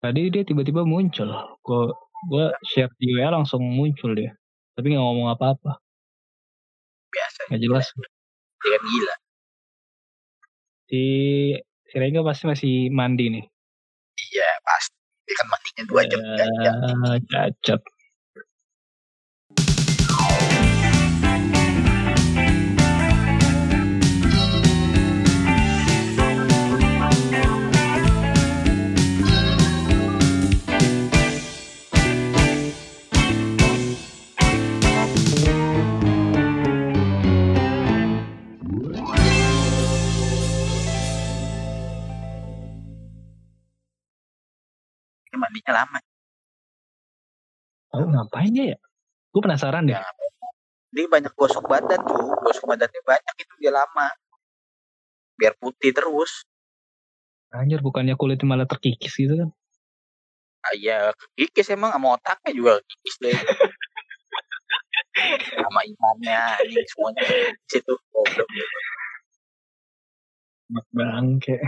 Tadi dia tiba-tiba muncul. Gue gue share di WA langsung muncul dia. Tapi nggak ngomong apa-apa. Biasa. Nggak jelas. Dia kan gila. Si si Rengga pasti masih mandi nih. Iya pasti. Dia kan mandinya dua jam. Ya, Ya, cacat. Dia mandinya lama. Oh ngapain dia ya? Gue penasaran deh. Ya, dia banyak gosok badan tuh. Gosok badannya banyak itu dia lama. Biar putih terus. Anjir bukannya kulitnya malah terkikis gitu kan? Ah, iya, kikis emang sama otaknya juga kikis deh. sama imannya, ini semuanya situ. Goblok. Bangke.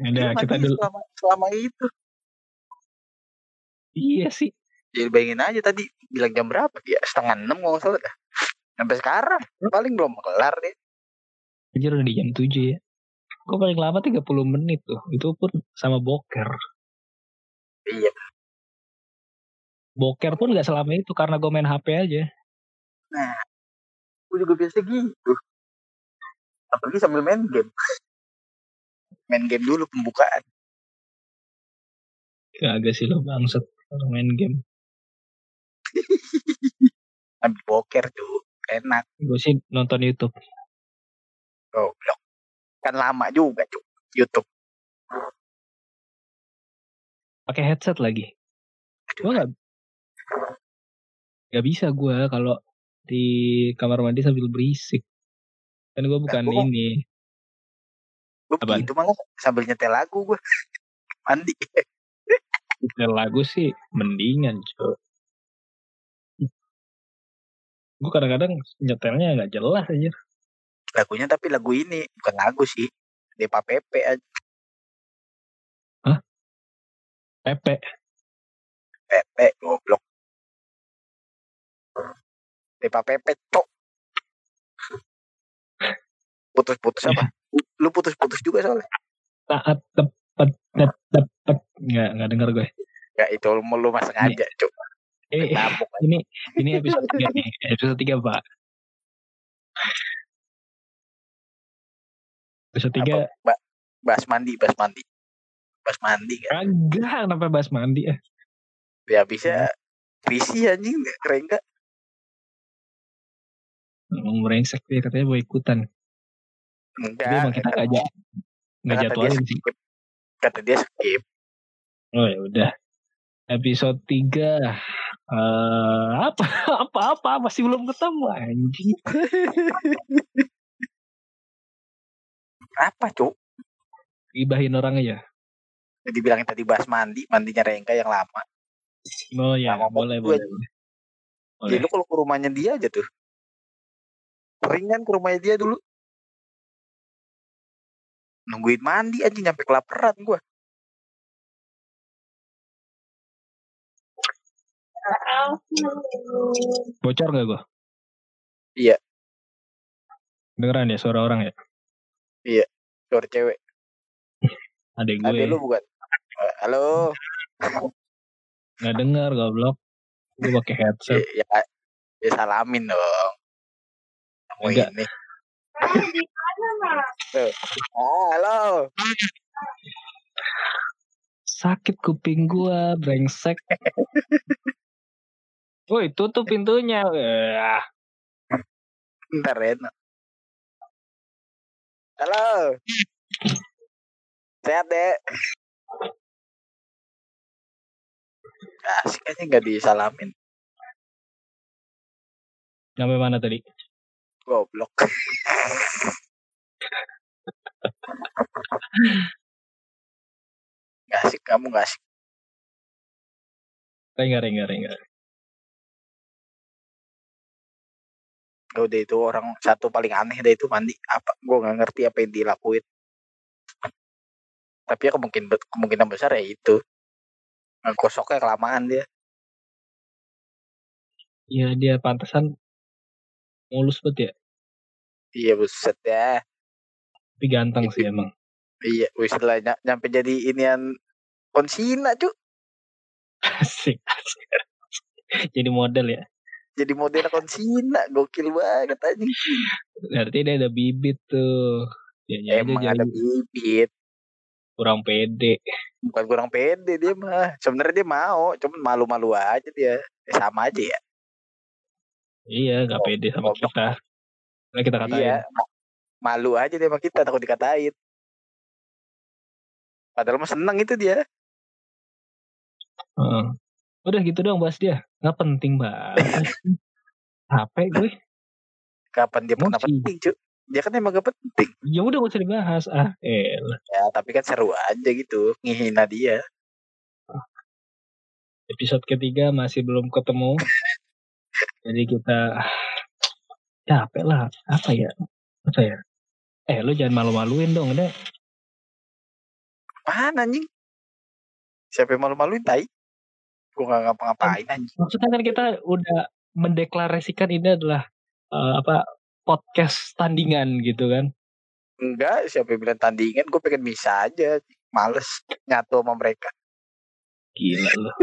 Ada kita mandi dulu. selama, selama itu. Iya sih. Jadi bayangin aja tadi bilang jam berapa ya setengah enam kalau nggak salah dah. Sampai sekarang paling belum kelar deh. Anjir udah di jam 7 ya. Gue paling lama 30 menit tuh. Itu pun sama boker. Iya. Boker pun gak selama itu karena gue main HP aja. Gue juga biasa gitu. Apalagi sambil main game. main game dulu pembukaan. Kagak sih lo bangsat kalau main game. Ambil poker tuh. Enak. Gue sih nonton YouTube. Goblok. Kan lama juga cuy. Youtube. Pakai headset lagi. Gue gak, gak bisa gue kalau di kamar mandi sambil berisik. Kan gue bukan gua- ini. gue begitu malah sambil nyetel lagu gue. Mandi. Nyetel lagu sih mendingan cuy. Gue kadang-kadang nyetelnya gak jelas aja. Lagunya tapi lagu ini. Bukan lagu sih. Depa Pepe aja. Pepe. Pepe. Goblok. Depa Pepe. Cok. Putus-putus apa? Lu putus-putus juga soalnya. Taat tepat tepat. Nggak nggak dengar gue. Ya itu lu, lu cok. Eh, Tabuk aja. ini ini episode 3 nih. Episode 3 Pak. Episode 3 Apa? Ba bahas mandi, bahas mandi. Bahas mandi kan. kagak kenapa bahas mandi ya? Ya bisa risi anjing keren gak? Ngomong brengsek dia katanya mau ikutan. Enggak. Tapi emang kita nggak ja nggak kata dia jadwalin sih. Kata dia skip. Oh ya udah. Episode 3 eh apa apa apa masih belum ketemu anjing. Apa cuk? Gibahin orang aja. Jadi bilangin tadi bahas mandi, mandinya Rengka yang lama. Oh ya, Lama boleh boleh. boleh. Jadi Boleh. lu kalau ke rumahnya dia aja tuh. Sering kan ke rumahnya dia dulu. Nungguin mandi anjing nyampe kelaparan gua. Bocor gak gua? Iya. Dengeran ya suara orang ya? Suara cewek. Adek gue. Ada lu bukan? Halo. Nggak dengar goblok. Gue pakai headset. Ya, ya, ya salamin dong. Kamu Enggak. ini. Tuh. Ah, halo. Sakit kuping gua, brengsek. Woi, tutup pintunya. Wah, Bentar Ren. Halo. Sehat dek. Asik aja nggak disalamin. Sampai mana tadi? Goblok. Gak asik, kamu gak asik. Rengga, rengga, rengga. Udah itu orang satu paling aneh deh itu mandi. Apa? Gue gak ngerti apa yang dilakuin. Tapi ya kemungkinan, kemungkinan besar ya itu. Ngegosoknya kelamaan dia. Iya dia pantesan mulus banget ya. Iya buset ya. Tapi ganteng sih emang. Iya, wis lah ny- nyampe jadi inian konsina cu. Asik, asik. Jadi model ya. Jadi model konsina, gokil banget anjing. Berarti dia ada bibit tuh. Ya, Emang ada bibit, kurang pede. bukan kurang pede dia mah. Sebenarnya dia mau, cuman malu-malu aja dia. Eh, sama aja ya. Iya, gak Oh, pede sama kita. Nah, kita katain. Iya, ma- malu aja dia sama kita takut dikatain. Padahal mah seneng itu dia. Heeh. Udah gitu dong bahas dia. Nggak penting banget. Capek gue. Kapan dia pernah penting cu? Dia kan emang gak penting. Ya udah gak usah dibahas. Ah, elah. Ya, tapi kan seru aja gitu. Ngihina dia. Episode ketiga masih belum ketemu. Jadi kita capek lah. Apa ya? Apa ya? Eh, lu jangan malu-maluin dong, deh. Mana anjing? Siapa yang malu-maluin tai? Gue gak ngapa-ngapain anjing. Maksudnya kan kita udah mendeklarasikan ini adalah eh, apa podcast tandingan gitu kan. Enggak, siapa yang bilang tandingan? Gue pengen bisa aja. Males nyatu sama mereka. Gila lu.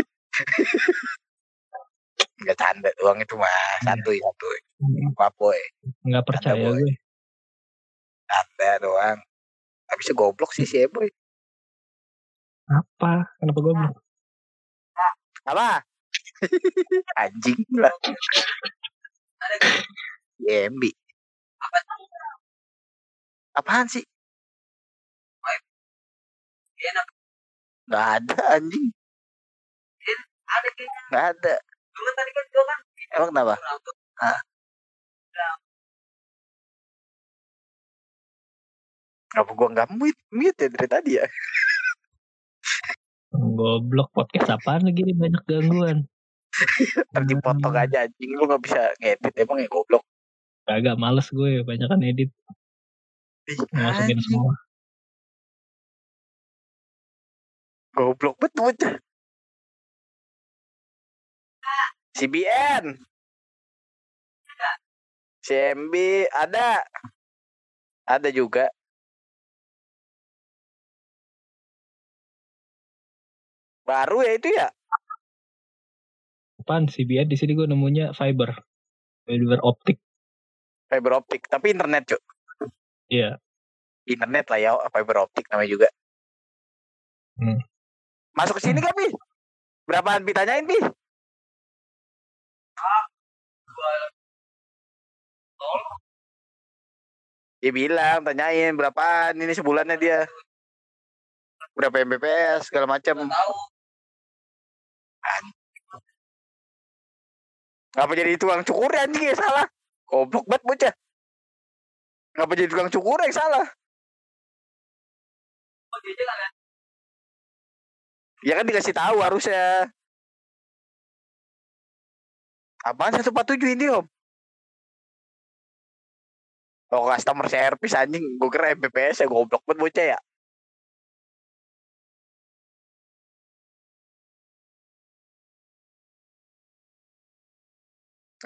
Enggak canda doang itu mah. Santuy, santuy. Papoy. Nggak percaya Boy. gue. Canda doang. Habisnya goblok sih si Eboy. Apa? Kenapa belum? Apa? Anjing lah. Yembi. Apaan sih? Gak ada anjing. Gak ada. Emang kenapa? Hah? Kenapa gua nggak mute, mute ya dari tadi ya? Goblok podcast apaan lagi nih banyak gangguan. Ntar dipotong aja anjing lu nggak bisa ngedit emang ya goblok. Kagak males gue banyak kan edit Ih, masukin semua. Goblok betul. CBN. CMB ada. Ada juga. Baru ya itu ya? Apaan sih biar di sini gue nemunya fiber. Fiber optik. Fiber optik, tapi internet, Cuk. Iya. Internet lah ya, fiber optik namanya juga. Hmm. Masuk ke sini gak, Pi? Berapaan Pi tanyain, Pi? Dia bilang, tanyain berapaan ini sebulannya dia. Berapa Mbps segala macam. Ngapa jadi tukang cukur ya, anjing ya salah? Goblok banget bocah. Ngapa jadi tukang cukur yang salah? Ya kan dikasih tahu harusnya. Apaan 147 ini om? Oh customer service anjing, gue kira MPPS ya goblok banget bocah ya.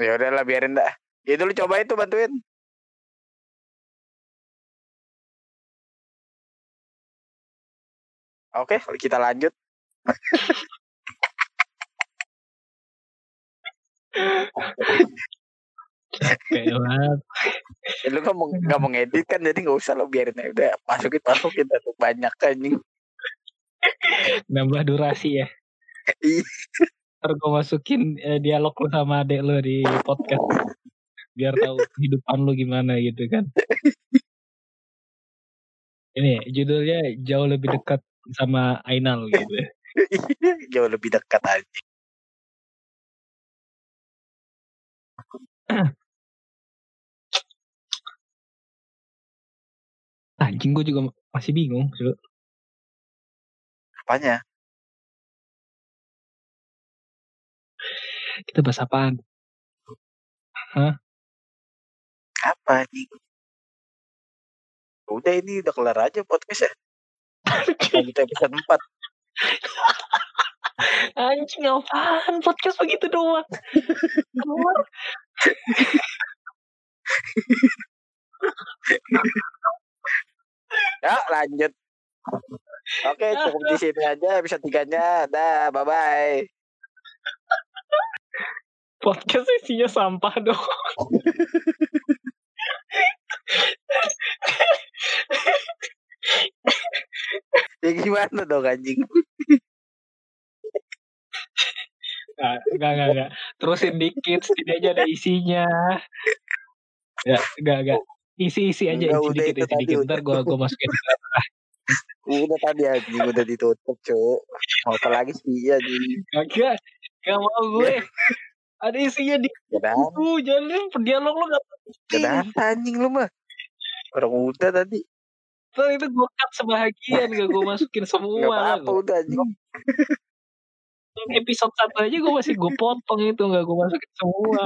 Ya udahlah biarin dah. Ya dulu coba itu bantuin. Oke, kita lanjut. Kayak banget. Ya, lu nggak mau nggak mau ngedit kan, jadi nggak usah lo biarin aja. Udah masukin masukin tuh banyak anjing. Nambah durasi ya. Ntar gue masukin eh, dialog lu sama adek lu di podcast. Biar tahu kehidupan lu gimana gitu kan. Ini judulnya jauh lebih dekat sama Ainal gitu. Jauh lebih dekat aja. Anjing gue juga masih bingung. Apanya? Kita bahas apaan? Apa anjing? Udah ini udah kelar aja podcast ya. Lanjut episode 4. Anjing apaan podcast begitu doang. Keluar. Ya lanjut. Oke cukup di sini aja bisa tiganya. Dah bye bye. Podcast isinya sampah dong. Ya gimana dong anjing? Enggak, enggak, enggak, enggak. Terusin dikit, setidaknya ada isinya. Ya, enggak, enggak. Isi-isi aja, Enggak, isi udah dikit, isi dikit. Ntar udah. gua, masukin. Udah tadi anjing udah ditutup cuk. Mau apa lagi sih anjing? Kagak, enggak mau gue. Ada isinya di Kedan, Uh, jangan lu dialog lo gak penting. anjing lu mah. Orang udah tadi. Ntar itu gue cut sebahagian, gak gue masukin semua lah. apa-apa udah anjing. Episode satu aja gue masih gue potong itu, gak gue masukin semua.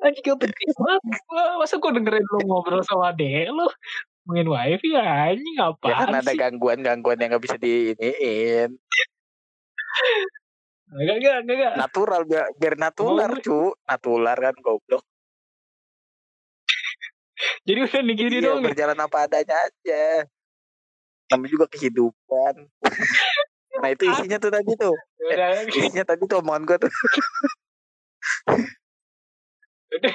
Anjing gak penting banget. Masa gue dengerin lu ngobrol sama adek lu? Ngomongin wifi anjing Ya kan ada gangguan-gangguan yang gak bisa diiniin. Enggak, enggak, enggak, enggak. Natural biar, biar natular gue. cu. Natural kan goblok. Jadi udah nih gini Iya, dong berjalan apa adanya aja. Namanya juga kehidupan. nah itu isinya tuh tadi tuh. Udah, Isinya tadi tuh omongan gue tuh. udah.